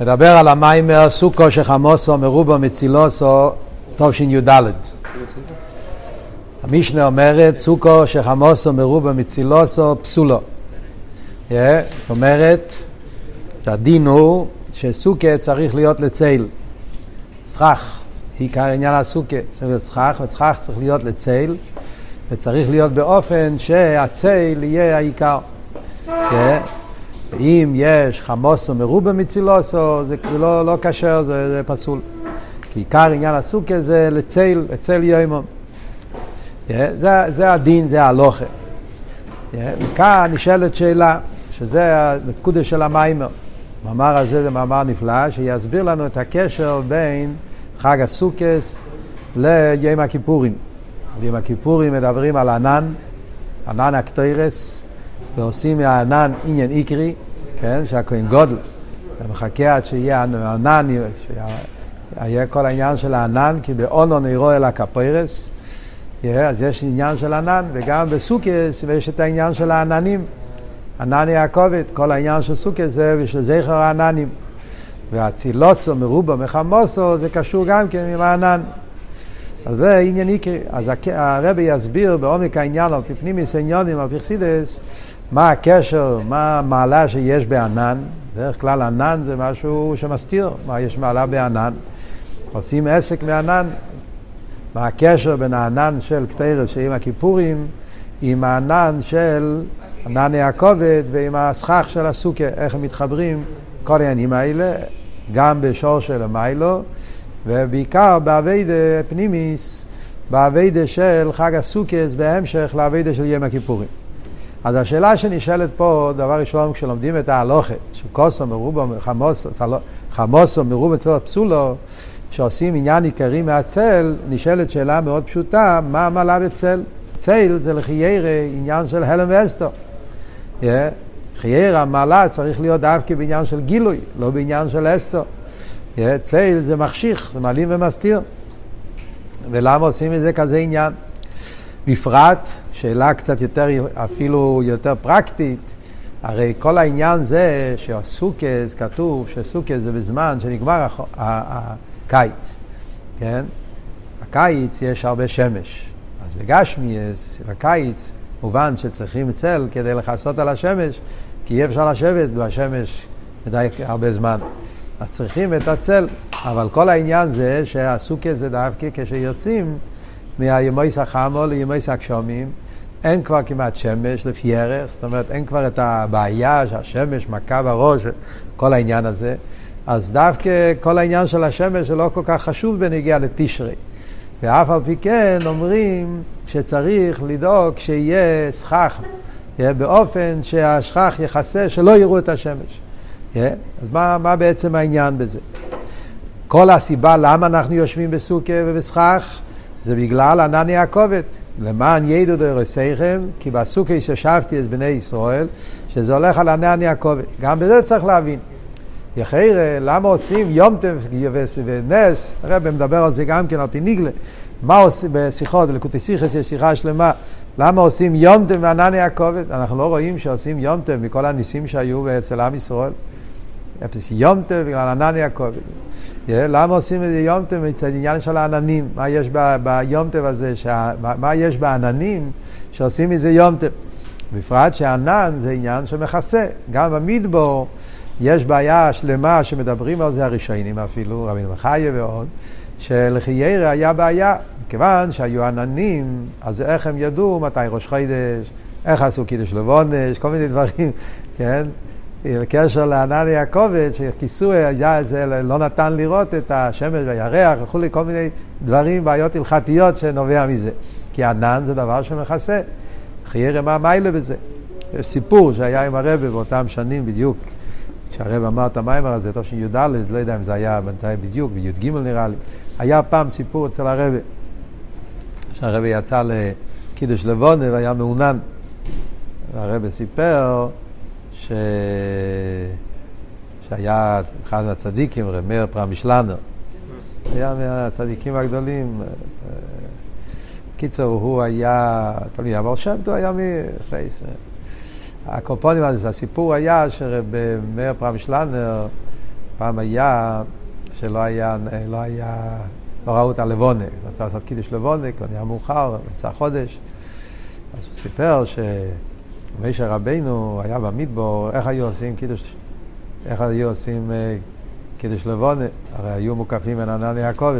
נדבר על המיימר סוכו שחמוסו מרובו מצילוסו תשי"ד. המשנה אומרת סוכו שחמוסו מרובו מצילוסו פסולו. Yeah, זאת אומרת, הדין הוא שסוכה צריך להיות לצייל. סכך, עיקר עניין הסוכה, צריך להיות סכך, וסכך צריך להיות לצייל, וצריך להיות באופן שהצייל יהיה העיקר. Yeah. אם יש חמוסו מרובה מצילוסו, זה לא, לא כשר, זה, זה פסול. כי עיקר עניין הסוכה זה לצל, לצל יוימום. Yeah, זה, זה הדין, זה הלוכה. Yeah, וכאן נשאלת שאלה, שזה הנקודה של המיימר. המאמר הזה זה מאמר נפלא, שיסביר לנו את הקשר בין חג הסוכס ליום הכיפורים. ביום הכיפורים מדברים על ענן, ענן הקטוירס, ועושים מהענן עניין עיקרי, כן, שהכהן גודל, ומחכה עד שיהיה ענן, שיהיה כל העניין של הענן, כי באונו נרו אל הכפרס, אז יש עניין של ענן, וגם בסוכס יש את העניין של העננים, ענני הכובד, כל העניין של סוכס זה בשביל זכר העננים. והצילוסו מרובו מחמוסו זה קשור גם כן עם הענן. אז זה עניין עיקרי. אז הרבי יסביר בעומק העניין על פי פנימיס עניונים, על פי חסידס, מה הקשר, מה המעלה שיש בענן. בדרך כלל ענן זה משהו שמסתיר, מה יש מעלה בענן. עושים עסק מענן. מה הקשר בין הענן של קטרס שעם הכיפורים עם הענן של ענני הכובד ועם הסכך של הסוכה, איך הם מתחברים, כל העניינים האלה, גם בשור של המיילו, ובעיקר באביידה פנימיס, באביידה של חג הסוכס בהמשך לאביידה של יום הכיפורים. אז השאלה שנשאלת פה, דבר ראשון, כשלומדים את ההלוכה, שכוסו מרובו חמוסו, חמוסו מרובו אצלו פסולו, שעושים עניין עיקרי מהצל, נשאלת שאלה מאוד פשוטה, מה המעלה בצל? צל זה לחיירה עניין של הלם ואסתו. Yeah. חיירה, המעלה צריך להיות דווקא בעניין של גילוי, לא בעניין של אסתו. צל זה מחשיך, זה מעלים ומסתיר. ולמה עושים את זה כזה עניין? בפרט, שאלה קצת יותר, אפילו יותר פרקטית, הרי כל העניין זה שהסוכס, כתוב שסוכס זה בזמן שנגמר הקיץ, כן? הקיץ יש הרבה שמש. אז בגשמיאס, בקיץ, מובן שצריכים צל כדי לכסות על השמש, כי אי אפשר לשבת בשמש מדי הרבה זמן. אז צריכים את הצל. אבל כל העניין זה שהסוכס זה דווקא כשיוצאים מהימויס החמו לימויס הגשומים, אין כבר כמעט שמש לפי ערך, זאת אומרת אין כבר את הבעיה שהשמש מכה בראש, כל העניין הזה. אז דווקא כל העניין של השמש זה לא כל כך חשוב בנגיעה לתשרי. ואף על פי כן אומרים שצריך לדאוג שיהיה סכך, באופן שהסכך יכסה, שלא יראו את השמש. אז מה, מה בעצם העניין בזה? כל הסיבה למה אנחנו יושבים בסוכה ובסכך זה בגלל ענני הכובד. למען ידעו דרסיכם, כי בסוכה ישבתי את בני ישראל, שזה הולך על ענני הכובד. גם בזה צריך להבין. יחיר, למה עושים יום טף ונס, הרב מדבר על זה גם כן על פי ניגלה, מה עושים בשיחות, ולקוטי סיכס יש שיחה שלמה, למה עושים יום טף מענני הכובד? אנחנו לא רואים שעושים יום טף מכל הניסים שהיו אצל עם ישראל. יום טף בגלל ענני הכובד. למה עושים את זה יום טף מצד עניין של העננים? מה יש ביום טף הזה, מה יש בעננים שעושים מזה יום טף? בפרט שענן זה עניין שמכסה, גם במדבור יש בעיה שלמה שמדברים על זה הראשונים אפילו, רבינו מחיה ועוד, שלחיירה היה בעיה, מכיוון שהיו עננים, אז איך הם ידעו מתי ראש חיידש, איך עשו קידוש לבונש, כל מיני דברים, כן? בקשר לענני הכובד, שכיסוי היה, זה לא נתן לראות את השמש והירח וכולי, כל מיני דברים, בעיות הלכתיות שנובע מזה. כי ענן זה דבר שמכסה. חיירה מה מיילה בזה. יש סיפור שהיה עם הרבה באותם שנים בדיוק, כשהרב אמר את המיימר הזה, טוב שי"ד, לא יודע אם זה היה מתי בדיוק, בי"ג נראה לי. היה פעם סיפור אצל הרבה, שהרבה יצא לקידוש לבונה והיה מעונן. והרבה סיפר ש... שהיה אחד מהצדיקים, רמר פרמישלנר, היה מהצדיקים הגדולים. קיצר, הוא היה, תלוי, אבל שם טוב היה מפייס. הקופונים הסיפור היה שרב מאיר פרמישלנר פעם היה, שלא היה, לא היה, לא ראו את הלבונה, רצה לעשות קידוש לבונה, כבר נהיה מאוחר, יצא חודש. אז הוא סיפר שמשה רבינו היה במדבור, איך היו עושים קידוש, איך היו עושים אה, קידוש לבונה, הרי היו מוקפים בין ענן יעקב.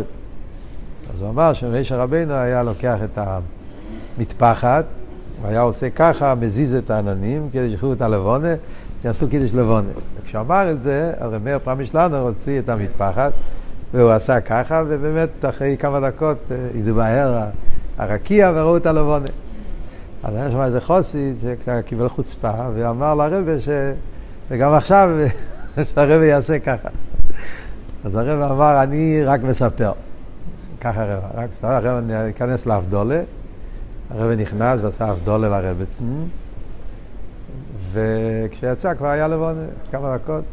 אז הוא אמר שמשה רבינו היה לוקח את המטפחת, והיה עושה ככה, מזיז את העננים, כדי שיכולו את הלבונה, יעשו קידוש לבונה. וכשהוא אמר את זה, הרי מאיר פעם שלנו הוציא את המטפחת, והוא עשה ככה, ובאמת אחרי כמה דקות אה, התבהר הרקיע וראו את הלבונה. אז היה שם איזה חוסית שקיבל חוצפה, ואמר לרבה ש... וגם עכשיו שהרבה יעשה ככה. אז הרב אמר, אני רק מספר. ככה הרב, רק מספר, הרב ייכנס לאבדולה, הרב נכנס ועשה אבדולה לרבצן, וכשיצא כבר היה לבונה, כמה דקות.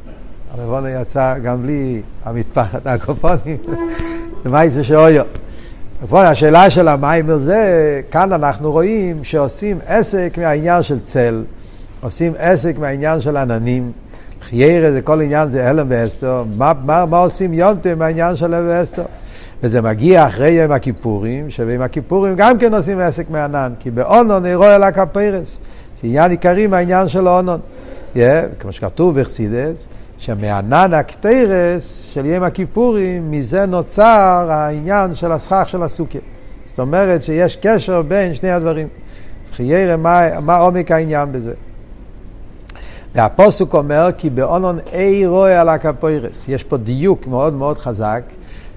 הלבונה יצא גם בלי המטפחת הקופונים, ומה זה שאויו. השאלה של המיימר זה, כאן אנחנו רואים שעושים עסק מהעניין של צל, עושים עסק מהעניין של עננים. חיירה זה כל עניין זה הלם ואסתר, מה, מה, מה עושים יונטה מהעניין של הלם ואסתר? וזה מגיע אחרי יום הכיפורים, שביום הכיפורים גם כן עושים עסק מענן, כי באונון אירוע אל הכפרס, שעניין עיקרי מהעניין של האונון. Yeah, כמו שכתוב בחסידס, שמענן הקטרס של יום הכיפורים, מזה נוצר העניין של הסכך של הסוכה. זאת אומרת שיש קשר בין שני הדברים. חיירה, מה, מה עומק העניין בזה? והפוסוק אומר כי באונון אי רואה על הקפוירס. יש פה דיוק מאוד מאוד חזק,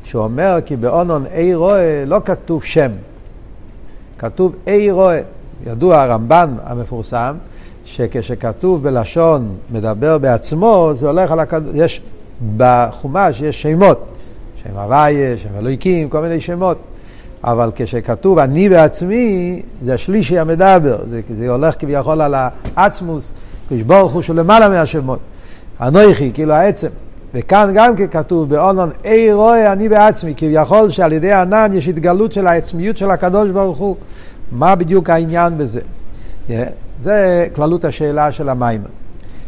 שאומר כי באונון אי רואה לא כתוב שם, כתוב אי רואה. ידוע הרמב"ן המפורסם, שכשכתוב בלשון מדבר בעצמו, זה הולך על הקדוש, יש בחומש, יש שמות, שם הוויה, שם אלוהיקים, כל מיני שמות. אבל כשכתוב אני בעצמי, זה השלישי המדבר, זה, זה הולך כביכול על העצמוס. קדוש ברוך הוא שלמעלה מהשמות. אנוכי, כאילו העצם. וכאן גם כן כתוב באונון, אי רואה אני בעצמי, כביכול שעל ידי ענן יש התגלות של העצמיות של הקדוש ברוך הוא. מה בדיוק העניין בזה? Yeah, זה כללות השאלה של המים.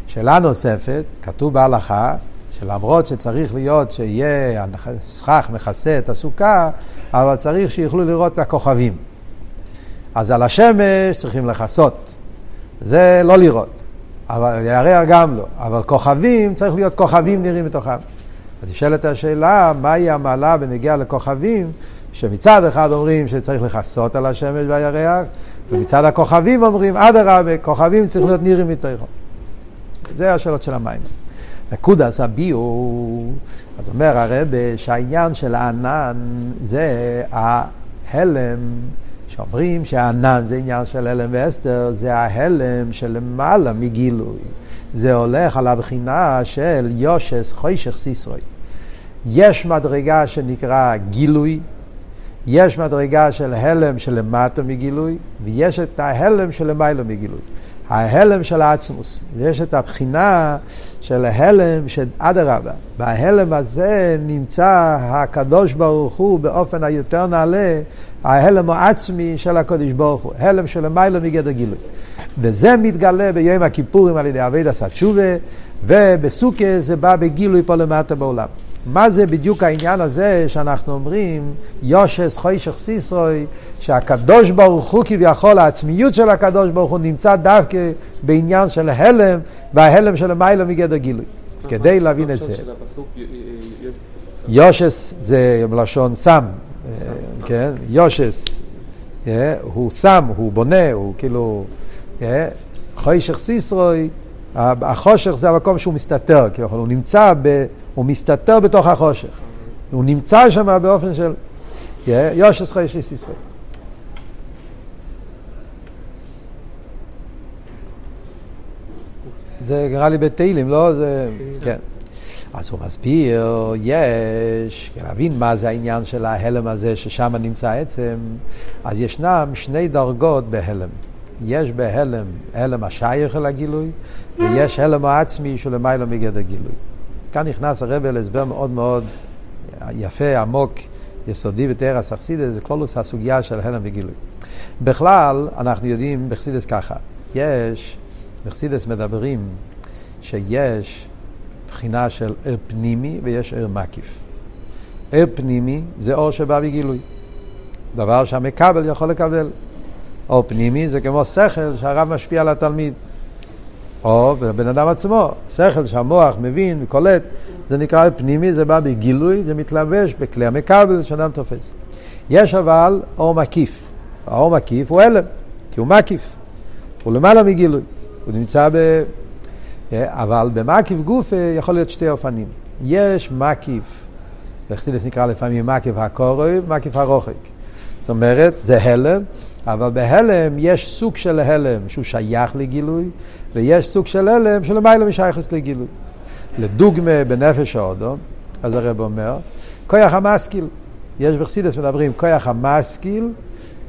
שאלה נוספת, כתוב בהלכה, שלמרות שצריך להיות שיהיה סכך מכסה את הסוכה, אבל צריך שיוכלו לראות את הכוכבים. אז על השמש צריכים לכסות. זה לא לראות. אבל ירח גם לא. אבל כוכבים, צריך להיות כוכבים נראים מתוכם. אז נשאלת השאלה, מהי המעלה בנגיעה לכוכבים, שמצד אחד אומרים שצריך לכסות על השמש והירח, ומצד הכוכבים אומרים, אדרבה, כוכבים צריכים להיות נראים מתוכם. זה השאלות של המים. נקודס הביאו, אז אומר הרב שהעניין של הענן זה ההלם שאומרים שהענן זה עניין של הלם ואסתר, זה ההלם שלמעלה מגילוי. זה הולך על הבחינה של יושס חוישך סיסרוי. יש מדרגה שנקרא גילוי, יש מדרגה של הלם שלמטה מגילוי, ויש את ההלם שלמעלה מגילוי. ההלם של העצמוס. יש את הבחינה של ההלם של אדרבה. בהלם הזה נמצא הקדוש ברוך הוא באופן היותר נעלה, ההלם העצמי של הקדוש ברוך הוא. הלם של המילה מגדר גילוי. וזה מתגלה ביום הכיפורים על ידי אבי דסת שובה, ובסוכה זה בא בגילוי פה למטה בעולם. מה זה בדיוק העניין הזה שאנחנו אומרים, יושס חוישך סיסרוי, שהקדוש ברוך הוא כביכול, העצמיות של הקדוש ברוך הוא נמצא דווקא בעניין של הלם, וההלם של המיילה מגדר גילוי. אז כדי להבין את זה. יושס זה מלשון סם, אה, כן? יושס אה, הוא סם, הוא בונה, הוא כאילו... אה, חוישך סיסרוי, החושך זה המקום שהוא מסתתר, כביכול, הוא נמצא ב... הוא מסתתר בתוך החושך. הוא נמצא שם באופן של יושס חיישיס ישראל. זה נראה לי בתהילים, לא? זה... כן. אז הוא מסביר, יש, להבין מה זה העניין של ההלם הזה ששם נמצא עצם, אז ישנם שני דרגות בהלם. יש בהלם הלם השייך אל הגילוי, ויש הלם העצמי שהוא למעלה מגדר גילוי. כאן נכנס הרב להסבר מאוד מאוד יפה, עמוק, יסודי בתאר הסכסידס, זה כלולוס הסוגיה של הלם וגילוי. בכלל, אנחנו יודעים בחסידס ככה, יש, בחסידס מדברים שיש בחינה של ער פנימי ויש ער מקיף. ער פנימי זה אור שבא בגילוי. דבר שהמקבל יכול לקבל. אור פנימי זה כמו שכל שהרב משפיע על התלמיד. או בבן אדם עצמו, שכל שהמוח מבין וקולט, זה נקרא פנימי, זה בא בגילוי, זה מתלבש בכלי המקבל שאדם תופס. יש אבל אור מקיף. האור מקיף הוא הלם, כי הוא מקיף. הוא למעלה מגילוי. הוא נמצא ב... אבל במקיף גוף יכול להיות שתי אופנים. יש מקיף, בחסידס נקרא לפעמים מקיף הקורב, מקיף הרוחק. זאת אומרת, זה הלם, אבל בהלם יש סוג של הלם שהוא שייך לגילוי, ויש סוג של הלם שלמעלה משייכס לגילוי. לדוגמה, בנפש האודו, אז הרב אומר, כוח המשכיל. יש בחסידס מדברים כוח המשכיל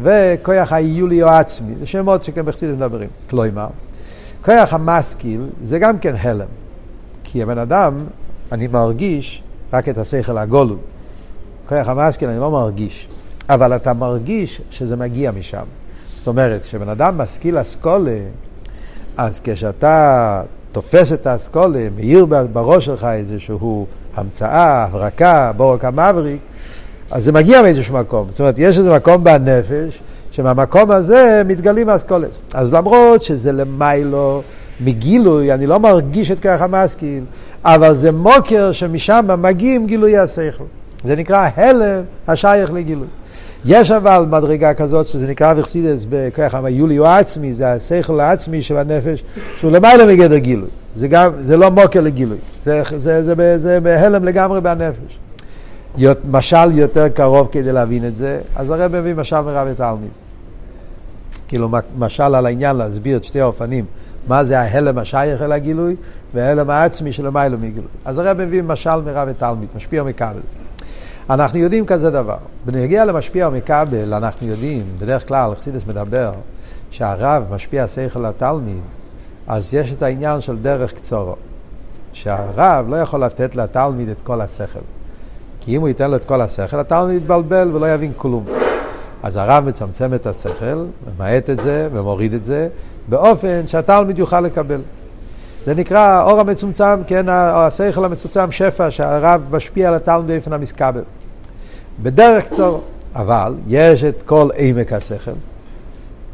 וכוח האיולי או עצמי. זה שמות שכן בחסידס מדברים. כלומר, כוח המשכיל זה גם כן הלם. כי הבן אדם, אני מרגיש רק את השכל הגולו. כוח המשכיל אני לא מרגיש. אבל אתה מרגיש שזה מגיע משם. זאת אומרת, כשבן אדם משכיל אסכולה, אז כשאתה תופס את האסכולה, מאיר בראש שלך איזשהו המצאה, הברקה, בורק המבריק, אז זה מגיע מאיזשהו מקום. זאת אומרת, יש איזה מקום בנפש, שמהמקום הזה מתגלים האסכולת. אז למרות שזה למיילו, מגילוי, אני לא מרגיש את כרך המשכיל, אבל זה מוקר שמשם מגיעים גילוי השכל. זה נקרא הלם השייך לגילוי. יש אבל מדרגה כזאת שזה נקרא בכוח היולי או עצמי, זה השכל העצמי של הנפש, שהוא למעלה מגדר גילוי. זה, גם, זה לא מוקר לגילוי, זה, זה, זה, זה, זה בהלם לגמרי בנפש. משל יותר קרוב כדי להבין את זה, אז הרב מביא משל מרב ותלמיד. כאילו משל על העניין להסביר את שתי האופנים, מה זה ההלם השייך אל הגילוי וההלם העצמי של המיילו מגילוי. אז הרב מביא משל מרב ותלמיד, משפיע מכבל. אנחנו יודעים כזה דבר. בנגיע למשפיע ומכבל, אנחנו יודעים, בדרך כלל חסידס מדבר, שהרב משפיע שכל לתלמיד, אז יש את העניין של דרך קצורו. שהרב לא יכול לתת לתלמיד את כל השכל. כי אם הוא ייתן לו את כל השכל, התלמיד יתבלבל ולא יבין כלום. אז הרב מצמצם את השכל, ממעט את זה ומוריד את זה, באופן שהתלמיד יוכל לקבל. זה נקרא האור המצומצם, כן, השכל המצומצם, שפע, שהרב משפיע על התלמיד באופן המסכבל. בדרך קצור. אבל יש את כל עמק השכל.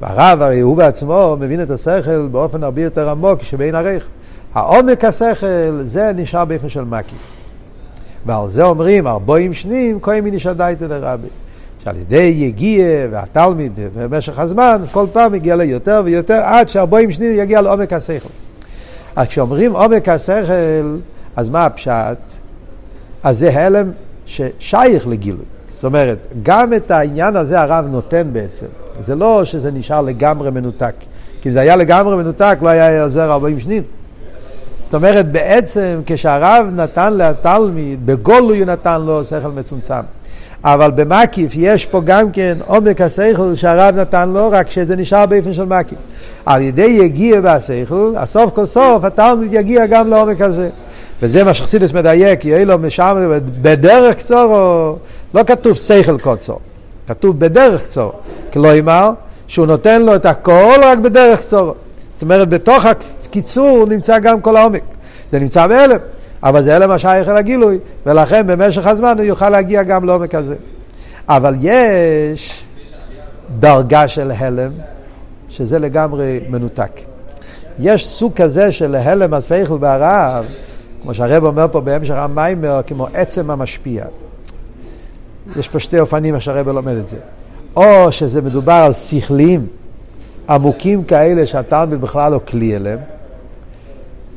והרב הרי הוא בעצמו מבין את השכל באופן הרבה יותר עמוק שבין ערך. העומק השכל זה נשאר באופן של מקיף. ועל זה אומרים ארבעים שנים כל מיני שדייתא דרבי. שעל ידי יגיע והתלמיד במשך הזמן כל פעם מגיע ליותר ויותר עד שארבעים שנים יגיע לעומק השכל. אז כשאומרים עומק השכל אז מה הפשט? אז זה הלם ששייך לגילוי. זאת אומרת, גם את העניין הזה הרב נותן בעצם. זה לא שזה נשאר לגמרי מנותק. כי אם זה היה לגמרי מנותק, לא היה עוזר 40 שנים. זאת אומרת, בעצם כשהרב נתן לתלמיד, בגולוי הוא נתן לו שכל מצומצם. אבל במקיף יש פה גם כן עומק השכל שהרב נתן לו, רק שזה נשאר באופן של מקיף. על ידי יגיע בהשכל, הסוף כל סוף התלמיד יגיע גם לעומק הזה. וזה מה שחסידס מדייק, יהיה לו משם בדרך קצורו, לא כתוב שכל קוצו, כתוב בדרך קצורו. כלומר, שהוא נותן לו את הכל רק בדרך קצורו. זאת אומרת, בתוך הקיצור נמצא גם כל העומק. זה נמצא בהלם, אבל זה הלם השייך אל הגילוי, ולכן במשך הזמן הוא יוכל להגיע גם לעומק הזה. אבל יש דרגה של הלם, שזה לגמרי מנותק. יש סוג כזה של הלם השכל והרעב, כמו שהרב אומר פה בהמשך המיימר, כמו עצם המשפיע. יש פה שתי אופנים איך שהרב לומד את זה. או שזה מדובר על שכלים עמוקים כאלה שהתלמיד בכלל לא כלי אליהם,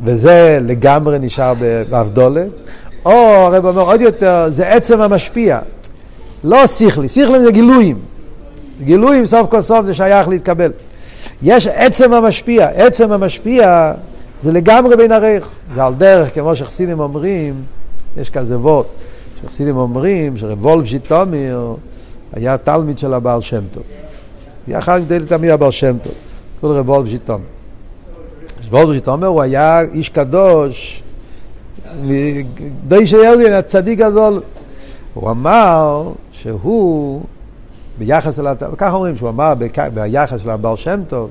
וזה לגמרי נשאר באבדולה, או הרב אומר עוד יותר, זה עצם המשפיע. לא שכלי, שכלים זה גילויים. גילויים סוף כל סוף זה שייך להתקבל. יש עצם המשפיע, עצם המשפיע זה לגמרי בין הרייך. זה על דרך, כמו שחסידים אומרים, יש כזה וורט, שחסידים אומרים שרב וולף ז'יטומיר היה תלמיד של הבעל שם טוב. יחד עם תמיד הבעל שם טוב, קוראים רב וולף ז'יטומיר. וולף ז'יטומיר הוא היה איש קדוש, די שאליין, הצדיק גדול. הוא אמר שהוא ביחס אל... ככה אומרים שהוא אמר ביחס לבעל שם טוב,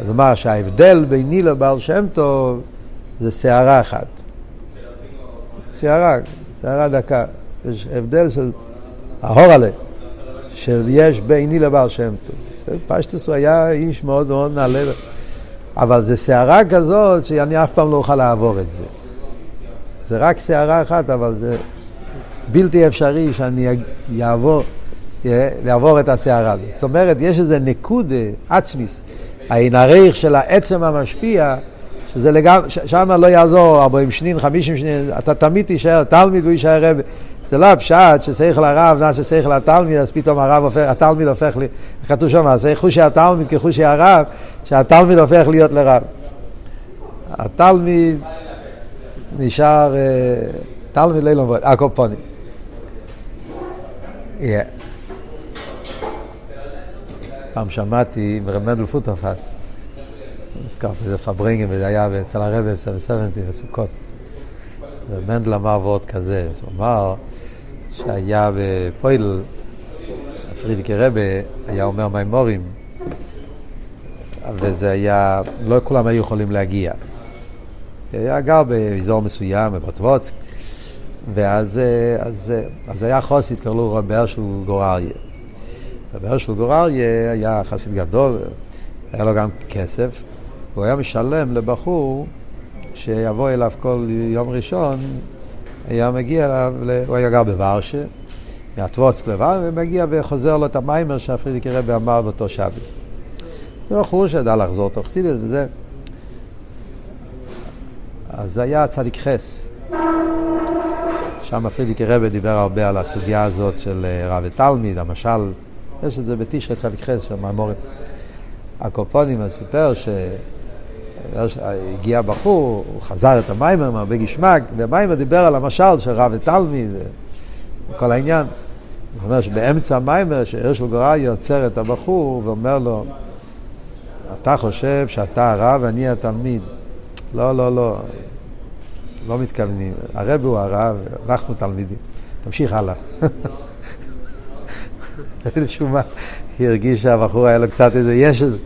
אז הוא אמר שההבדל ביני לבעל שם טוב זה שערה אחת. שערה, שערה דקה. יש הבדל של ההור עליה, של יש ביני לבעל שם טוב. פשטוס הוא היה איש מאוד מאוד נעלה, אבל זה שערה כזאת שאני אף פעם לא אוכל לעבור את זה. זה רק שערה אחת, אבל זה בלתי אפשרי שאני אעבור, לעבור את הסערה הזאת. זאת אומרת, יש איזה נקודה עצמיס, העין הריך של העצם המשפיע, שזה לגמרי, שם לא יעזור 40 שנין, 50 שנין, אתה תמיד תישאר תלמיד והוא יישאר רב. זה לא הפשט ששכל הרב נעשה שכל התלמיד, אז פתאום הרב הופך, התלמיד הופך, לי, כתוב שם, חושי התלמיד כחושי הרב, שהתלמיד הופך להיות לרב. התלמיד נשאר אה, תלמיד לילה מבואות, הקופונים. פעם שמעתי מרב מנדל פוטרפס, נזכרתי איזה פברינגים, וזה היה אצל הרבי בסבנטי בסוכות. ומנדל אמר ועוד כזה, הוא אמר שהיה בפויל, פרידיקי רבה היה אומר מימורים, וזה היה, לא כולם היו יכולים להגיע. היה גר באזור מסוים, בבטבוצק, ואז אז, אז היה חוסית, קראו לו רבי הרשל גורליה. רבי הרשל גורליה היה חסיד גדול, היה לו גם כסף, והוא היה משלם לבחור שיבוא אליו כל יום ראשון, היה מגיע אליו, הוא היה גר בוורשה, מהטבוצק לבר, ומגיע וחוזר לו את המיימר שהפרידיקי רבי אמר באותו שבס. זה בחור שידע לחזור תוך סידס וזה. אז זה היה צדיק חס. שם פרידיקי רבי דיבר הרבה על הסוגיה הזאת של אה, רב ותלמיד, המשל, יש את זה בתשרי צדיק חס של מאמורים. הקופונים סיפר שהגיע בחור, הוא חזר את המיימר מהרבה גשמק, והמיימר דיבר על המשל של רב ותלמיד, כל העניין. הוא אומר שבאמצע המיימר, שהרשל גוראי עוצר את הבחור ואומר לו, אתה חושב שאתה הרב ואני התלמיד. לא, לא, לא, לא מתכוונים. הרב הוא הרב, אנחנו תלמידים. תמשיך הלאה. משום מה, היא הרגישה שהבחור היה לו קצת איזה ישז,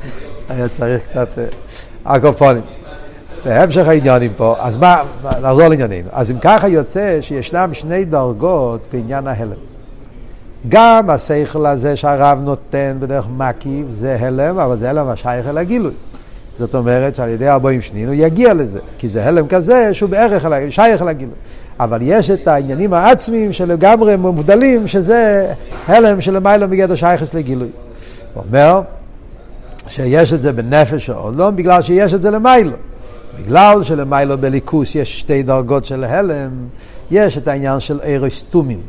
היה צריך קצת... אקופונים. בהמשך העניינים פה, אז מה, נחזור לענייננו. אז אם ככה יוצא שישנם שני דרגות בעניין ההלם. גם השכל הזה שהרב נותן בדרך מקיף זה הלם, אבל זה הלם השייך אל הגילוי. זאת אומרת שעל ידי ארבעים שנין הוא יגיע לזה, כי זה הלם כזה שהוא בערך אל, שייך אל הגילוי. אבל יש את העניינים העצמיים שלגמרי מובדלים, שזה הלם שלמיילא מגדר שייכס לגילוי. הוא אומר שיש את זה בנפש העולם בגלל שיש את זה למיילא. בגלל שלמיילא בליכוס יש שתי דרגות של הלם, יש את העניין של אירוסטומים.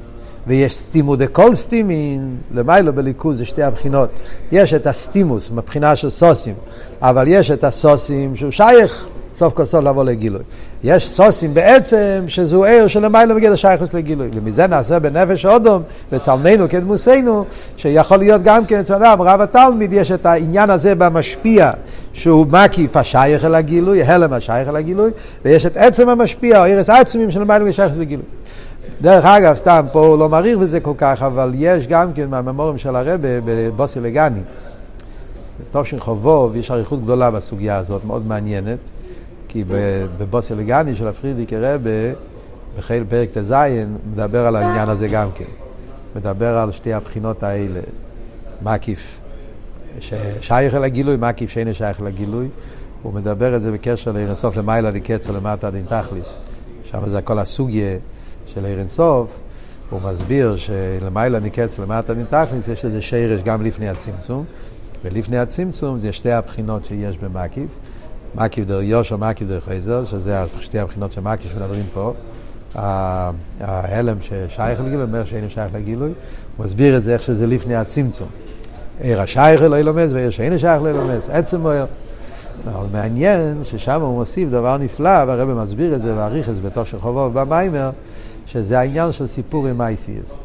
ויש סטימו דקול סטימין, למיילו בליכוז זה שתי הבחינות. יש את הסטימוס מבחינה של סוסים, אבל יש את הסוסים שהוא שייך סוף כל סוף לבוא לגילוי. יש סוסים בעצם שזהו ער שלמיילו מגיע לשייכוס לגילוי. ומזה נעשה בנפש אודום, בצלמנו כדמוסנו, שיכול להיות גם כן אצל אדם, רב התלמיד, יש את העניין הזה במשפיע, שהוא מקיף השייך אל הגילוי, הלם השייך אל הגילוי, ויש את עצם המשפיע, או ארץ עצמים שלמיילו מגיע לשייכוס לגילוי. דרך אגב, סתם, פה הוא לא מעריך בזה כל כך, אבל יש גם כן מהממורים של הרבה בבוסי לגני. בתושין חובוב יש אריכות גדולה בסוגיה הזאת, מאוד מעניינת, כי בבוסי לגני של הפרידיקי רבה, בחיל פרק ט"ז, מדבר על העניין הזה גם כן. מדבר על שתי הבחינות האלה, מקיף, ששייך אל הגילוי, מקיף שאינו שייך אל הגילוי. הוא מדבר את זה בקשר לאינסוף למעלה דקצר למטה דין תכליס. שם זה הכל הסוגיה. של עיר אינסוף, הוא מסביר שלמעלה נקץ ולמטה מתכלס, יש איזה שרש גם לפני הצמצום, ולפני הצמצום זה שתי הבחינות שיש במקיף, מקיף דר יושר, מקיף דר חייזר, שזה שתי הבחינות של מקיף שמדברים פה. ההלם ששייך לגילוי, אומר שאין שייך לגילוי, הוא מסביר את זה איך שזה לפני הצמצום. עיר השייך לא ילומס ועיר שאין שייך לא ילומס, עצם מויר. אבל מעניין ששם הוא מוסיף דבר נפלא, והרבא מסביר את זה, ועריך את זה בתוך של חובו במיימר, שזה העניין של סיפור עם אייסיאס.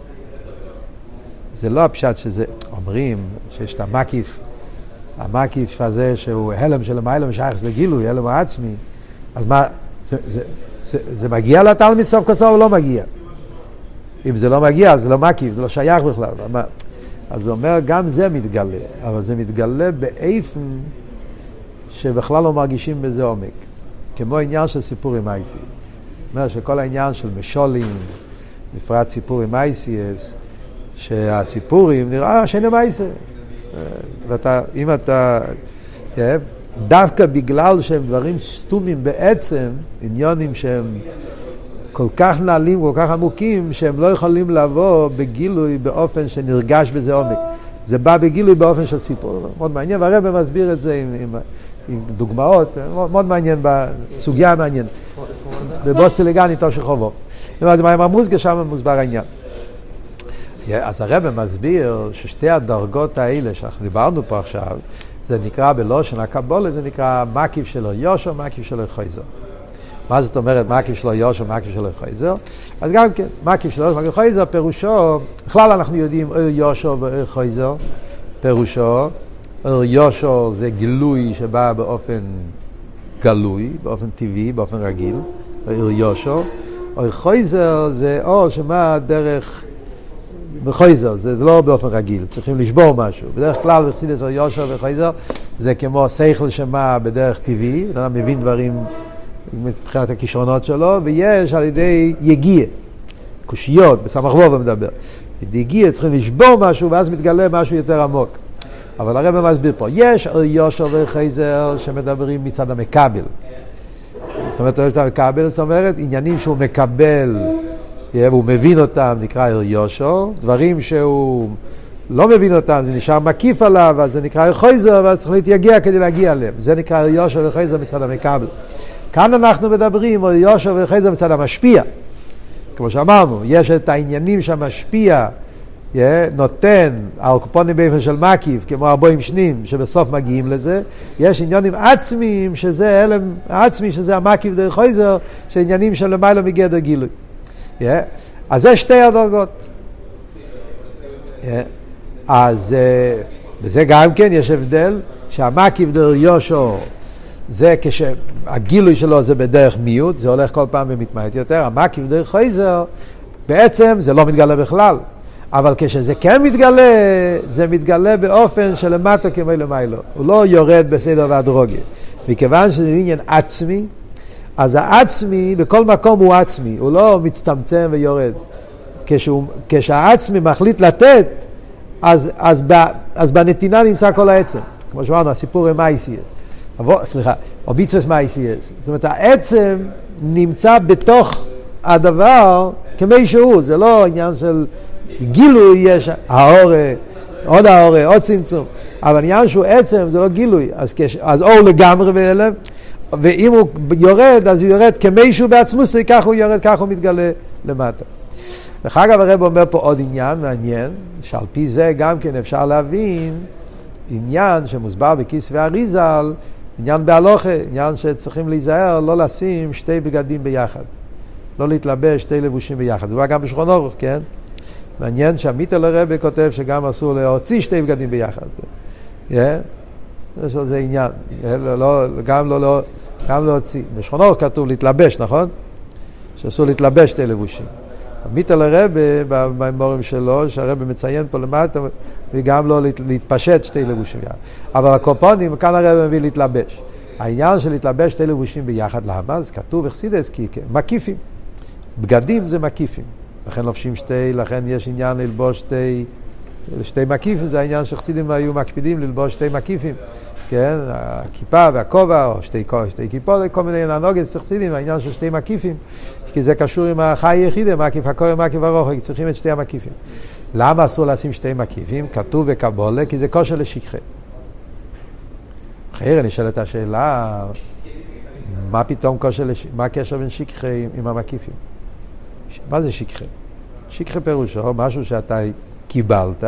זה לא הפשט שזה, אומרים שיש את המקיף, המקיף הזה שהוא הלם של המיילם שייך לגילוי, הלם העצמי, אז מה, זה, זה, זה, זה מגיע לתלמיד סוף כל סוף או לא מגיע? אם זה לא מגיע, זה לא מקיף, זה לא שייך בכלל. אז הוא אומר, גם זה מתגלה, אבל זה מתגלה באיפן שבכלל לא מרגישים בזה עומק. כמו עניין של סיפור עם אייסיס. אומר שכל העניין של משולים, בפרט סיפור עם אייסיאס, שהסיפורים נראה שאין מייסה. ואתה, אם אתה, דווקא בגלל שהם דברים סתומים בעצם, עניונים שהם כל כך נעלים, כל כך עמוקים, שהם לא יכולים לבוא בגילוי באופן שנרגש בזה עומק. זה בא בגילוי באופן של סיפור, מאוד מעניין, והרבא מסביר את זה עם, עם, עם דוגמאות, מאוד, מאוד מעניין, בסוגיה מעניינת. בבוסטליגני טוב של חובו. אז המוזגה שם מוסבר העניין. אז הרב מסביר ששתי הדרגות האלה שאנחנו דיברנו פה עכשיו, זה נקרא בלושן הקבולה, זה נקרא מקיף שלו יושר, מקיף שלו חייזר. מה זאת אומרת מקיף שלו יושר, מקיף שלו חייזר? אז גם כן, מקיף שלו יושר, מקיף חייזר, פירושו, בכלל אנחנו יודעים אור יושר ואור חייזר, פירושו, אור יושר זה גילוי שבא באופן גלוי, באופן טבעי, באופן רגיל, אור יושר. אור חייזר זה אור שבא דרך... בחייזר, זה לא באופן רגיל, צריכים לשבור משהו. בדרך כלל בחסידס או יושר וחייזר זה כמו שכל שמה בדרך טבעי, אדם מבין דברים מבחינת הכישרונות שלו, ויש על ידי יגיע, קושיות, בסמך ווב מדבר. יגיע צריכים לשבור משהו ואז מתגלה משהו יותר עמוק. אבל הרב מסביר פה, יש יושר וחייזר שמדברים מצד המקבל. זאת אומרת, יש את המקבל, זאת אומרת, עניינים שהוא מקבל והוא מבין אותם, נקרא יושו, דברים שהוא לא מבין אותם, זה נשאר מקיף עליו, אז זה נקרא חויזר, ואז צריך להתייגע כדי להגיע אליהם. זה נקרא יושו וחויזר מצד המקבל. כאן אנחנו מדברים על יושו וחויזר מצד המשפיע. כמו שאמרנו, יש את העניינים שהמשפיע yeah, נותן על קופונים באופן של מקיף, כמו ארבעים שנים, שבסוף מגיעים לזה. יש עניונים עצמיים, שזה הלם עצמי, שזה המקיף דרך חויזר, שעניינים של למעלה מגדר גילוי. Yeah. אז זה שתי הדרגות. Yeah. אז uh, בזה גם כן יש הבדל, שהמקיף דר יושו זה כשהגילוי שלו זה בדרך מיעוט, זה הולך כל פעם ומתמעט יותר, המקיף דר חייזר בעצם זה לא מתגלה בכלל, אבל כשזה כן מתגלה, זה מתגלה באופן שלמטה כמו למיילו, הוא לא יורד בסדר והדרוגיה, מכיוון שזה עניין עצמי, אז העצמי, בכל מקום הוא עצמי, הוא לא מצטמצם ויורד. כשהוא, כשהעצמי מחליט לתת, אז, אז, ב, אז בנתינה נמצא כל העצם. כמו שאמרנו, הסיפור עם מייסיאס. סליחה, או ביצוס מייסיאס. זאת אומרת, העצם נמצא בתוך הדבר כמי שהוא, זה לא עניין של גילוי, יש האורה, עוד האורה, עוד צמצום. אבל עניין שהוא עצם, זה לא גילוי. אז, כש, אז אור לגמרי בהלם. ואם הוא יורד, אז הוא יורד כמישהו בעצמו, ככה הוא יורד, ככה הוא מתגלה למטה. דרך אגב, הרב אומר פה עוד עניין מעניין, שעל פי זה גם כן אפשר להבין עניין שמוסבר בכיס ואריזל, עניין בהלוכה, עניין שצריכים להיזהר לא לשים שתי בגדים ביחד. לא להתלבש שתי לבושים ביחד. זה בא גם בשכון אורך, כן? מעניין שהמיטל הרבה כותב שגם אסור להוציא שתי בגדים ביחד. Yeah. יש על זה עניין. לא, לא, גם לא, לא, גם להוציא. בשכונות כתוב להתלבש, נכון? שאסור להתלבש שתי לבושים. מיטל הרבה, במימורים שלו, שהרבה מציין פה למטה, וגם לא להתפשט שתי לבושים. אבל הקופונים, כאן הרבה מביא להתלבש. העניין של להתלבש שתי לבושים ביחד, למה? זה כתוב אכסידס כי מקיפים. בגדים זה מקיפים. לכן לובשים שתי, לכן יש עניין ללבוש שתי, שתי מקיפים, זה העניין שחסידים היו מקפידים ללבוש שתי מקיפים. כן, הכיפה והכובע, או שתי, שתי כיפות, כל מיני נוגד סכסידים, העניין של שתי מקיפים, כי זה קשור עם החי יחידה, מקיף הכוי ומקיף הרוחק, צריכים את שתי המקיפים. למה אסור לשים שתי מקיפים? כתוב בקבולה, כי זה כושר לשכחה. שואל את השאלה, מה פתאום כושר, לש... מה הקשר בין שכחה עם המקיפים? מה זה שכחה? שכחה פירושו, משהו שאתה קיבלת,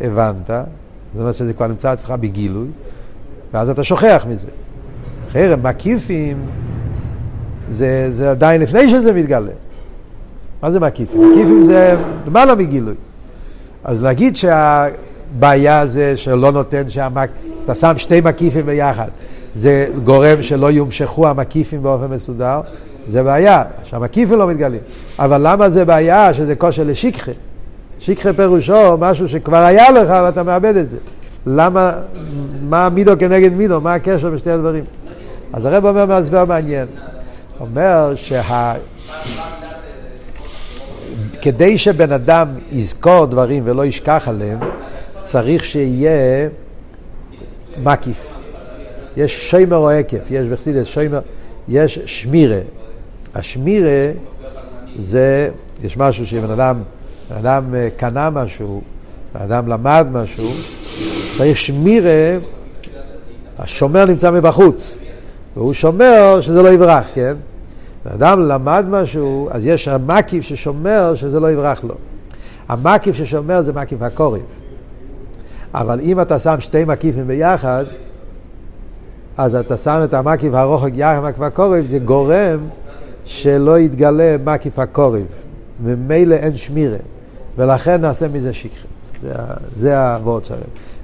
הבנת, זאת אומרת שזה כבר נמצא אצלך בגילוי, ואז אתה שוכח מזה. חרם, מקיפים, זה, זה עדיין לפני שזה מתגלה. מה זה מקיפים? מקיפים זה למעלה מגילוי. אז להגיד שהבעיה זה שלא נותן שהמק... אתה שם שתי מקיפים ביחד, זה גורם שלא יומשכו המקיפים באופן מסודר, זה בעיה, שהמקיפים לא מתגלים. אבל למה זה בעיה שזה כושר לשכחה? שכחה פירושו משהו שכבר היה לך ואתה מאבד את זה. למה, מה מידו כנגד מידו, מה הקשר בשתי הדברים? אז הרב אומר מהסבר מעניין. אומר שה... כדי שבן אדם יזכור דברים ולא ישכח עליהם, צריך שיהיה מקיף. יש שיימר או עקף, יש בחסידס שיימר, יש שמירה. השמירה זה, יש משהו שבן אדם, אדם אה, קנה משהו, אדם למד משהו, צריך שמירה, השומר נמצא מבחוץ, והוא שומר שזה לא יברח, כן? אדם למד משהו, אז יש המקיף ששומר שזה לא יברח לו. המקיף ששומר זה מקיף הקורב. אבל אם אתה שם שתי מקיפים ביחד, אז אתה שם את המקיף הרוחק יחד עם מקיף הקורב, זה גורם שלא יתגלה מקיף הקורב. ממילא אין שמירה, ולכן נעשה מזה שכחה. זה, הוורד שלהם.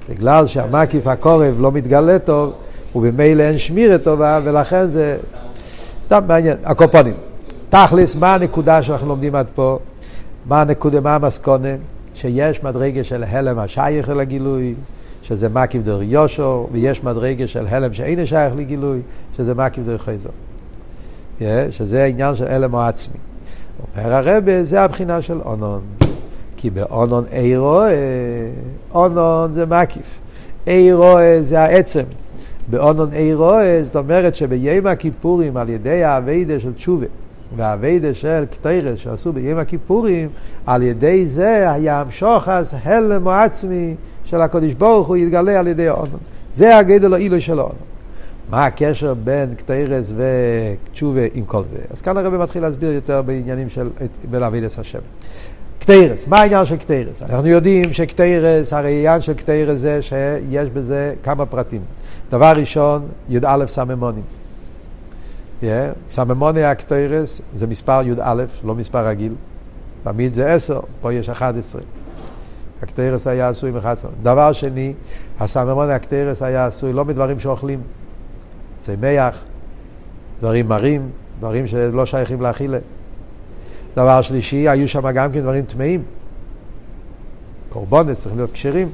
בגלל שהמקיף הקורב לא מתגלה טוב, ובמילא אין שמירה טובה, ולכן זה סתם מעניין, הקופונים. תכלס, מה הנקודה שאנחנו לומדים עד פה? מה הנקודה, מה המסקונה? שיש מדרגה של הלם השייך אל הגילוי, שזה מקיף דר יושו, ויש מדרגה של הלם שאין שייך לגילוי, שזה מקיף דר חייזו. שזה העניין של הלם או עצמי. אומר הרבה, זה הבחינה של אונון. כי באונון אי רואה, אונון זה מקיף. אי רואה זה העצם. באונון אי רואה, זאת אומרת שביום הכיפורים על ידי האביידה של תשובה והאביידה של קטרס שעשו ביום הכיפורים, על ידי זה היה המשוך אז הלם עצמי של הקודש ברוך הוא יתגלה על ידי האונון. זה הגדל האילו של האונון. מה הקשר בין קטרס ותשובה עם כל זה? אז כאן הרב מתחיל להסביר יותר בעניינים של בלעבידס השם. קטרס, מה העניין של קטרס? אנחנו יודעים שקטרס, הרי העניין של קטרס זה שיש בזה כמה פרטים. דבר ראשון, י"א סממונים. Yeah, סממוני הקטרס זה מספר י"א, לא מספר רגיל. תמיד זה עשר, פה יש אחד עשרה. הקטרס היה עשוי עם 11. דבר שני, הסממוני הקטרס היה עשוי לא מדברים שאוכלים, צמח, דברים מרים, דברים שלא שייכים לאכילה. דבר שלישי, היו שם גם כן דברים טמאים. קורבנות צריכים להיות כשרים.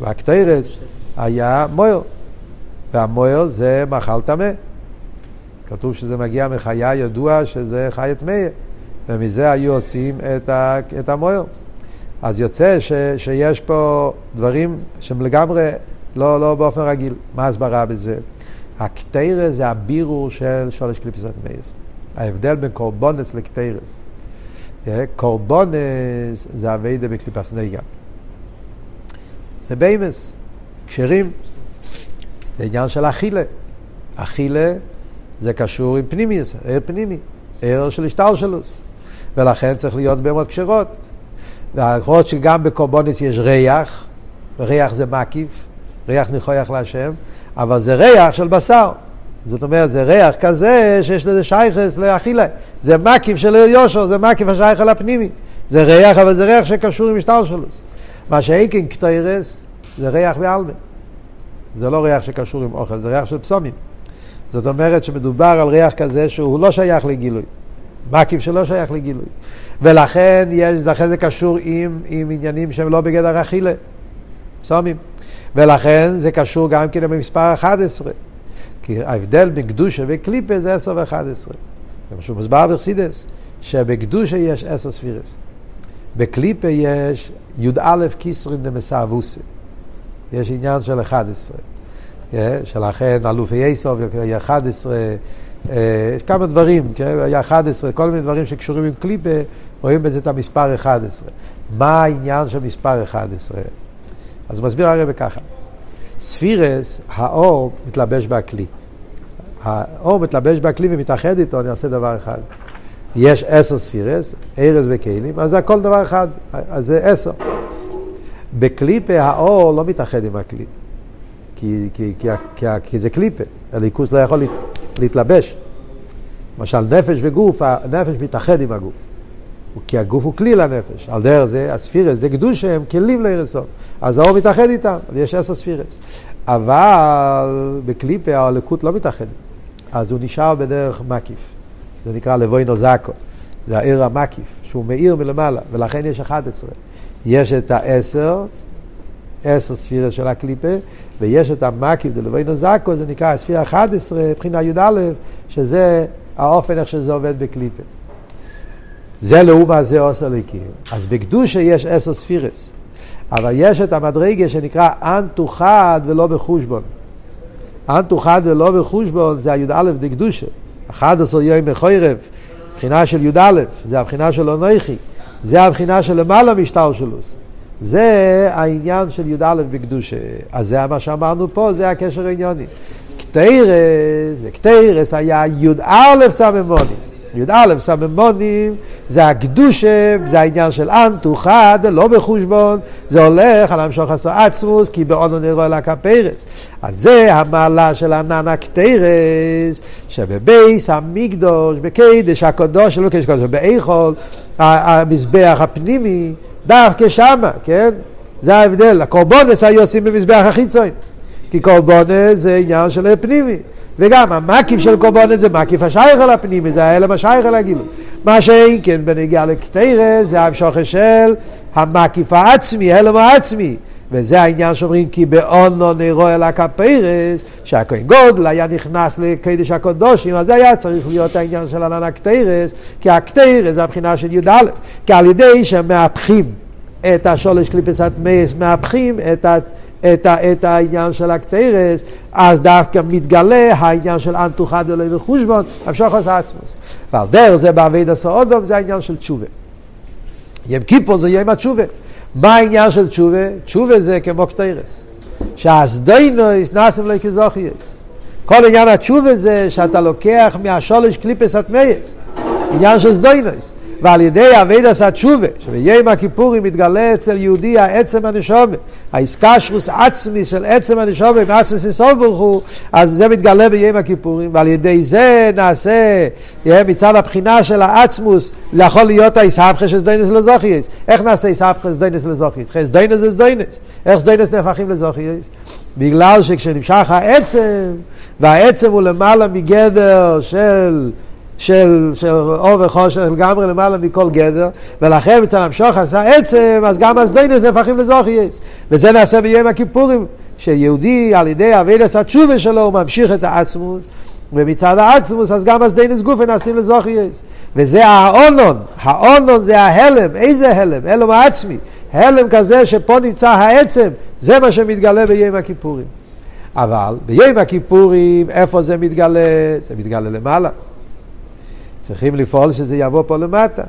והקטרס היה מויר, והמויר זה מאכל טמא. כתוב שזה מגיע מחיה ידוע שזה חי טמא, ומזה היו עושים את, ה, את המויר. אז יוצא ש, שיש פה דברים שהם לגמרי לא, לא באופן רגיל. מה ההסברה בזה? הקטורת זה הבירור של שלוש קליפות הטמאות. ההבדל בין קורבנות לקטורת. קורבנות זה עבודה בקליפת נוגה. זה בהמות, כשרים. זה עניין של אכילה. אכילה זה קשור עם פנימיות, אור פנימי, אור של השתלשלות. ולכן צריך להיות בהמות כשרות. למרות שגם בקורבונס יש ריח, ריח זה מקיף, ריח נכויח להשם, אבל זה ריח של בשר. זאת אומרת, זה ריח כזה שיש לזה שייכס לאכילה. זה מקיף של יושר, זה מקיף השייך על הפנימי. זה ריח, אבל זה ריח שקשור עם משטר שלו. מה שאיקין קטיירס זה ריח בעלמה. זה לא ריח שקשור עם אוכל, זה ריח של פסומים. זאת אומרת שמדובר על ריח כזה שהוא לא שייך לגילוי. מקיף שלא שייך לגילוי. ולכן יש, לכן זה קשור עם, עם עניינים שהם לא בגדר אכילה. פסומים. ולכן זה קשור גם כן במספר 11. כי ההבדל בין קדושה וקליפה זה 10 ו-11. זה משהו מוסבר בחסידס, שבקדושה יש 10 ספירס. בקליפה יש י"א כיסרין דמסאבוסי. יש עניין של 11. שלכן אלופי יסוף היה 11, יש כמה דברים, היה 11, כל מיני דברים שקשורים עם קליפה, רואים בזה את המספר 11. מה העניין של מספר 11? אז מסביר הרב ככה. ספירס, האור מתלבש בכלי. האור מתלבש בכלי ומתאחד איתו, אני אעשה דבר אחד. יש עשר ספירס, ארז וכלים, אז זה הכל דבר אחד, אז זה עשר. בקליפה האור לא מתאחד עם הכלי, כי, כי, כי, כי, כי זה קליפה, הליכוס לא יכול להת, להתלבש. למשל נפש וגוף, הנפש מתאחד עם הגוף. כי הגוף הוא כלי לנפש. על דרך זה, הספירס, זה קדוש הם כלים לערסות. אז האור מתאחד איתם, יש עשר ספירס. אבל בקליפה הלקוט לא מתאחד. אז הוא נשאר בדרך מקיף. זה נקרא לבוינו זקו. זה העיר המקיף, שהוא מאיר מלמעלה, ולכן יש 11. יש את העשר, עשר ספירס של הקליפה, ויש את המקיף דלווינו זקו, זה נקרא הספירה 11, מבחינה י"א, שזה האופן איך שזה עובד בקליפה. זה לעומת זה עושה ליקים. אז בקדושה יש עשר ספירס, אבל יש את המדרגה שנקרא אנטו חד ולא בחושבון. אנטו חד ולא בחושבון זה הי"א דקדושה. 11 יום מחוירב, בחינה של י"א, זה הבחינה של אונכי, זה הבחינה של למעלה משטר שלוס. זה העניין של י"א בקדושה. אז זה מה שאמרנו פה, זה הקשר העניוני. קטיירס, וקטיירס היה י"א סממונים. י"א סממונים זה הקדושה, זה העניין של אנטו חד, לא בחושבון, זה הולך על המשוך עשו עצמוס, כי בעונו נראה לה כפרס. אז זה המעלה של ענן הקטרס, שבבייס המקדוש, בקדש הקדוש, לא קדש הקדוש, באיכול, המזבח הפנימי, דווקא שמה, כן? זה ההבדל. הקורבונס היו עושים במזבח החיצון. כי קורבונס זה עניין של פנימי. וגם המקיף של קורבונס זה מקיף השייך על הפנימי, זה ההלם השייך על הגילוי. מה שאין כן בנגיעה לקטרס, זה המשוכר של המקיף העצמי, הלם העצמי. וזה העניין שאומרים כי באונו נרו אל הכפרס, שהכהן גודל היה נכנס לקדש הקודושים, אז זה היה צריך להיות העניין של ענן הקטרס, כי הקטרס זה הבחינה של י"א, כי על ידי שמהפכים את השולש קליפס הטמאס, מהפכים את. את, ה, את העניין של הקטרס, אז דווקא מתגלה העניין של אנטו חד אלוהי וחושבון, המשוך עשה עצמוס. ועל דרך זה בעביד הסעודום זה העניין של תשובה. ים כיפור זה יום התשובה. מה העניין של תשובה? תשובה זה כמו קטרס. שהסדוינויס נאסם לי כזוכייס. כל עניין התשובה זה שאתה לוקח מהשלוש קליפות הטמאות. עניין של זדונות. ועל ידי עבודת התשובה, שביום הכיפורים מתגלה אצל יהודי העצם הנשמה, ההתקשרות עצמי של עצם הנשומת, מעצמות אין סוף ברוך הוא, אז זה מתגלה ביום הכיפורים, ועל ידי זה נעשה, מצד הבחינה של העצמות, יכול להיות האתהפכא של זדונות לזכויות. איך נעשה אתהפכא של זדונות לזכויות? סדיינס זה סדיינס. איך סדיינס נהפכים לזוכייס? בגלל שכשנמשך העצם, והעצם הוא למעלה מגדר של של, של אור וחושך לגמרי למעלה מכל גדר, ולכן מצד המשוך עשה עצם, אז גם הסדיינס נהפכים לזוכייס. וזה נעשה ביום הכיפורים, שיהודי על ידי אבידס התשובה שלו הוא ממשיך את העצמוס, ומצד העצמוס אז גם הסדיינס גופן נעשים לזוכייס. וזה האונון, האונון זה ההלם, איזה הלם? הלם העצמי. הלם כזה שפה נמצא העצם, זה מה שמתגלה ביום הכיפורים. אבל ביום הכיפורים, איפה זה מתגלה? זה מתגלה למעלה. צריכים לפעול שזה יבוא פה למטה.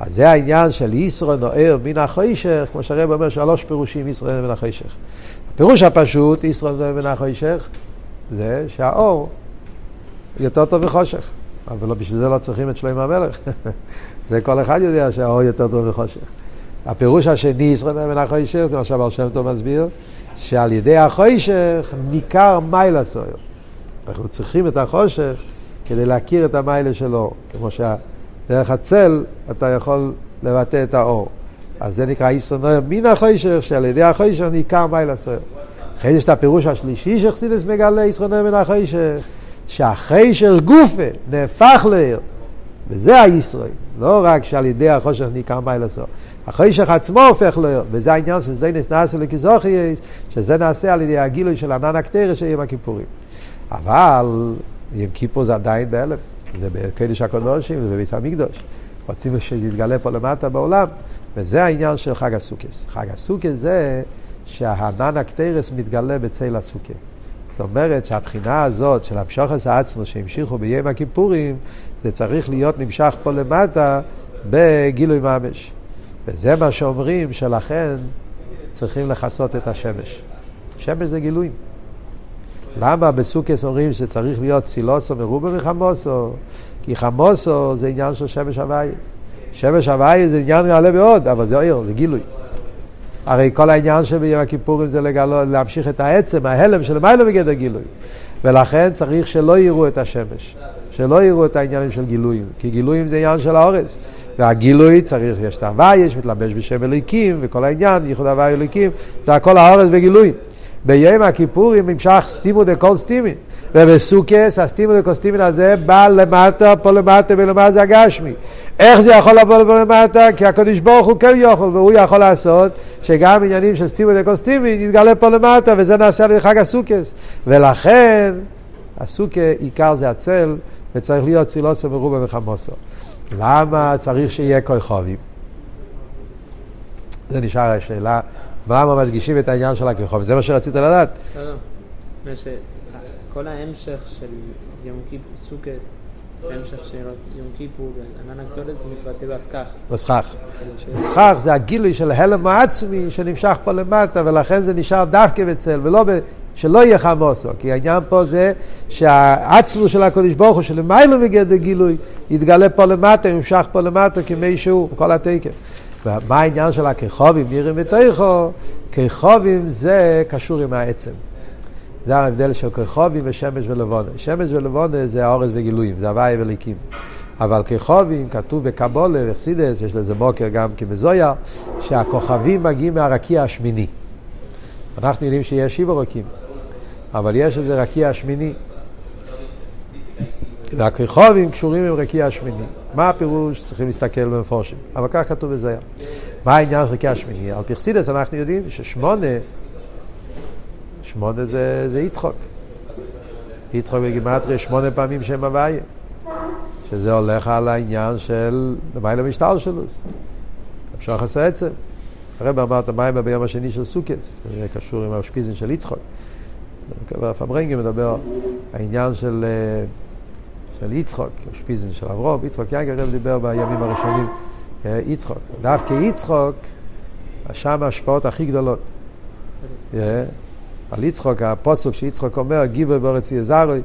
אז זה העניין של ישרו נוער מן החוישך, כמו שהרב אומר, שלוש פירושים ישרו מן החוישך. הפירוש הפשוט, ישרו נוער מן החוישך, זה שהאור יותר טוב מחושך. אבל לא, בשביל זה לא צריכים את שלמה המלך. זה כל אחד יודע שהאור יותר טוב מחושך. הפירוש השני, ישרו נוער מן החוישך, זה מה שאמר שם טוב מסביר, שעל ידי החוישך ניכר מיילה סויר. אנחנו צריכים את החושך כדי להכיר את המיילה שלו, כמו שדרך הצל אתה יכול לבטא את האור. אז זה נקרא איסרנויר מן החוישר, שעל ידי החוישר ניכר מיילה סויר. אחרי זה יש את הפירוש השלישי שחסידס מגלה איסרנויר מן החוישר, שהחוישר גופה נהפך לעיר, וזה הישראל, לא רק שעל ידי החושך ניכר מיילה סויר. החוישך עצמו הופך לעיר, וזה העניין של שדינס נעשה לכזוכייס, שזה נעשה על ידי הגילוי של ענן הקטרס של יום הכיפורים. אבל יום כיפור זה עדיין בהלם, זה בקדש הקודשים, זה המקדוש. רוצים שזה יתגלה פה למטה בעולם, וזה העניין של חג הסוכס. חג הסוכס זה שהענן הקטרס מתגלה בצל הסוכה. זאת אומרת שהבחינה הזאת של המשוחס העצמו שהמשיכו ביום הכיפורים, זה צריך להיות נמשך פה למטה בגילוי ממש. וזה מה שאומרים שלכן צריכים לכסות את השמש. שמש זה גילויים. למה בסוכס אומרים שצריך להיות צילוסו מרובה מחמוסו? כי חמוסו זה עניין של שמש הוואי. שמש הוואי זה עניין נעלה מאוד, אבל זה עיר, זה גילוי. הרי כל העניין שביום הכיפורים זה לגלות, להמשיך את העצם, ההעלם שלמעלה בגדר גילוי. ולכן צריך שלא יראו את השמש, שלא יראו את העניינים של גילויים, כי גילויים זה עניין של האורות. והגילוי צריך, יש את ההוואי, יש מתלבש בשם אלוקים, וכל העניין, ייחוד הוואי אלוקים, זה הכל האורות בגילויים. ביום הכיפורים נמשך סתימו דכל סתימין. ובסוכות הסתימו דכל סתימין הזה בא למטה, פה למטה ולמטה זה הגשמי. איך זה יכול לבוא לפה למטה? כי הקדוש ברוך הוא כן יכול, והוא יכול לעשות שגם עניינים של סטימו דקוסטימי יתגלה פה למטה, וזה נעשה לחג הסוכס. ולכן, הסוכה עיקר זה הצל, וצריך להיות צילוסו מרובה וחמוסו. למה צריך שיהיה כוכבים? זה נשאר השאלה, למה מדגישים את העניין של הכוכבים? זה מה שרצית לדעת? לא, לא. כל ההמשך של יום כיפור, סוכס, זה המשך של יום כיפור, ענן הגדולת זה מתבטא בסכך. בסכך. בסכך זה הגילוי של הלם העצמי שנמשך פה למטה, ולכן זה נשאר דווקא בצל, ולא ב... שלא יהיה חמוסו, כי העניין פה זה שהעצמוס של הקודש ברוך הוא שלמיילא מגדר גילוי יתגלה פה למטה, ימשך פה למטה כמי שהוא, כל התקף. ומה העניין של הככובים, נראים בתוכו? ככובים זה קשור עם העצם. זה ההבדל של ככובים ושמש ולבונה. שמש ולבונה זה האורז וגילויים, זה הוואי וליקים. אבל ככובים, כתוב בקבולה וחסידס, יש לזה בוקר גם כבזויה, שהכוכבים מגיעים מהרקיע השמיני. אנחנו יודעים שיש שבע רוקים, אבל יש איזה רקיע השמיני. והכרחובים קשורים עם רקיע השמיני. מה הפירוש? צריכים להסתכל במפורשים. אבל כך כתוב בזה. מה העניין של רקיע השמיני? על פרסידס אנחנו יודעים ששמונה, שמונה זה, זה יצחוק. יצחוק בגימטריה שמונה פעמים שם הוויה. שזה הולך על העניין של למעלה משטר שלו. אפשר לחסר עצם. הרב אמר את המים ביום השני של סוכס, זה קשור עם השפיזן של יצחוק. פברנגי מדבר העניין של, אה, של יצחוק, השפיזן של אברום, יצחוק יאגר, הרב דיבר בימים הראשונים, אה, יצחוק. דווקא יצחוק, שם ההשפעות הכי גדולות. אה, על יצחוק, הפוסוק שיצחוק אומר, גיבר בארץ יזרוי,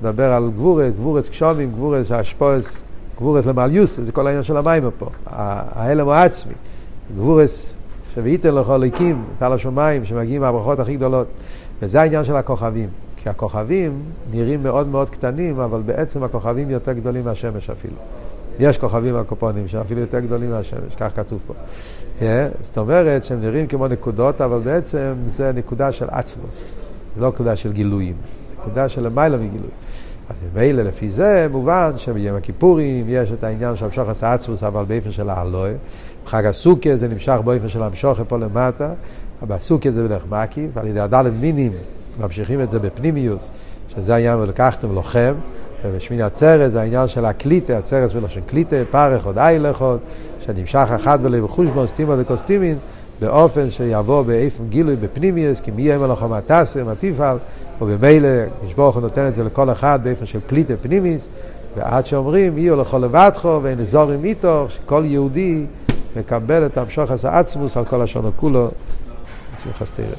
מדבר על גבורת, גבורת קשומים, גבורת שהשפעות, גבורת למעליוס, זה כל העניין של המים פה, ההלם העצמי. גבורס שוויתן לכל ליקים, על השמיים, שמגיעים מהברכות הכי גדולות. וזה העניין של הכוכבים. כי הכוכבים נראים מאוד מאוד קטנים, אבל בעצם הכוכבים יותר גדולים מהשמש אפילו. יש כוכבים הקופונים שאפילו יותר גדולים מהשמש, כך כתוב פה. Yeah, זאת אומרת שהם נראים כמו נקודות, אבל בעצם זה נקודה של עצמוס, לא נקודה של גילויים, נקודה של למעלה מגילוי. אז ממילא לפי זה מובן שביום הכיפורים יש את העניין של המשוך עשה עצמוס, אבל באופן של האלוה. בחג הסוכה זה נמשך באופן של המשוך פה למטה, בסוכה זה בדרך מקיף, על ידי הדלת מינים ממשיכים את זה בפנימיוס, שזה העניין ולקחתם לוחם, ובשמיני עצרת זה העניין של הקליטה, עצרת ולשון קליטה, פרך עוד אי לכות, שנמשך אחד ולב חושבון, סטימו לקוסטימין, באופן שיבוא באיפן גילוי בפנימיוס, כי מי יהיה מלאכו מהתסר, מהתפעל, ובמילא משבורך נותן את זה לכל אחד באיפן של קליטה פנימיס, ועד שאומרים, יהיו לכל לבדכו ואין אזורים איתו, שכל יהודי מקבל את המשוך עשה עצמוס על כל השונו כולו. שמחה סתירה.